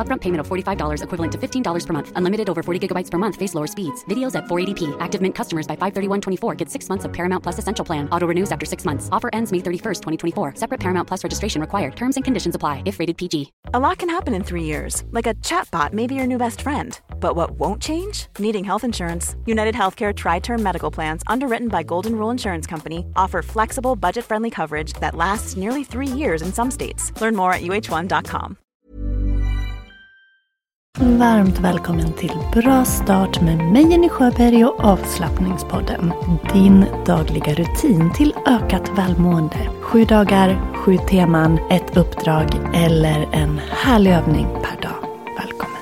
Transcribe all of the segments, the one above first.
Upfront payment of $45 equivalent to $15 per month. Unlimited over 40 gigabytes per month. Face lower speeds. Videos at 480p. Active Mint customers by 531.24 get six months of Paramount Plus Essential Plan. Auto renews after six months. Offer ends May 31st, 2024. Separate Paramount Plus registration required. Terms and conditions apply if rated PG. A lot can happen in three years. Like a chatbot may be your new best friend. But what won't change? Needing health insurance. United Healthcare Tri-Term Medical Plans, underwritten by Golden Rule Insurance Company, offer flexible, budget-friendly coverage that lasts nearly three years in some states. Learn more at uh1.com. Varmt välkommen till Bra start med mig Jenny Sjöberg och avslappningspodden. Din dagliga rutin till ökat välmående. Sju dagar, sju teman, ett uppdrag eller en härlig övning per dag. Välkommen!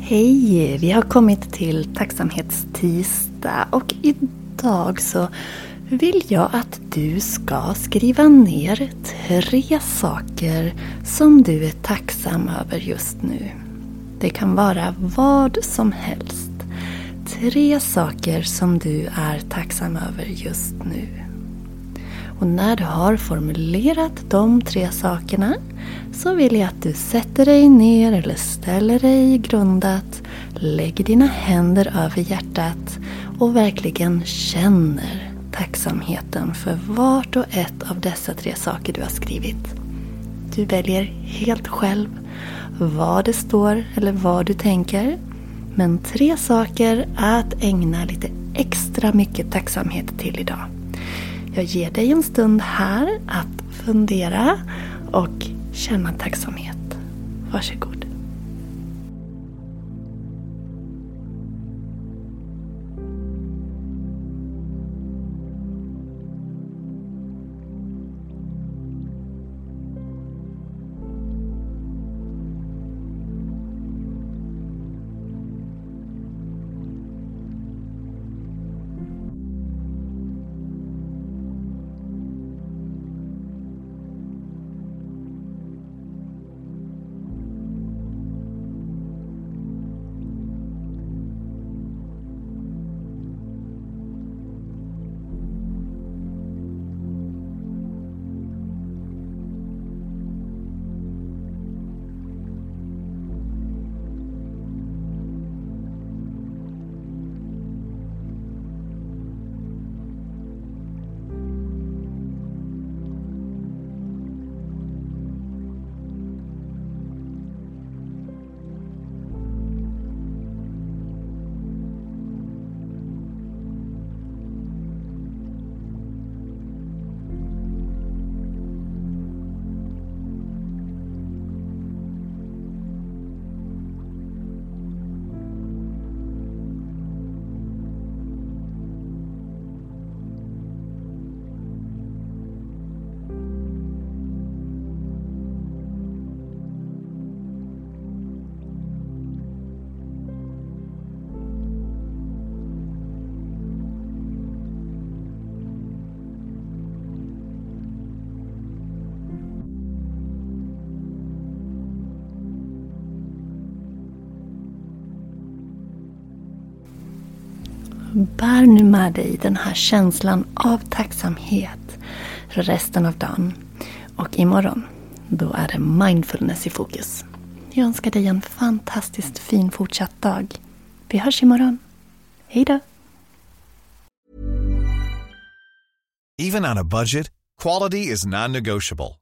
Hej! Vi har kommit till tacksamhetstisdag och idag så vill jag att du ska skriva ner tre saker som du är tacksam över just nu. Det kan vara vad som helst. Tre saker som du är tacksam över just nu. Och när du har formulerat de tre sakerna så vill jag att du sätter dig ner eller ställer dig grundat, lägger dina händer över hjärtat och verkligen känner tacksamheten för vart och ett av dessa tre saker du har skrivit. Du väljer helt själv vad det står eller vad du tänker. Men tre saker att ägna lite extra mycket tacksamhet till idag. Jag ger dig en stund här att fundera och känna tacksamhet. Varsågod. Bär nu med dig den här känslan av tacksamhet resten av dagen. Och imorgon, då är det mindfulness i fokus. Jag önskar dig en fantastiskt fin fortsatt dag. Vi hörs imorgon. Hej då! Even on a budget, quality is non-negotiable.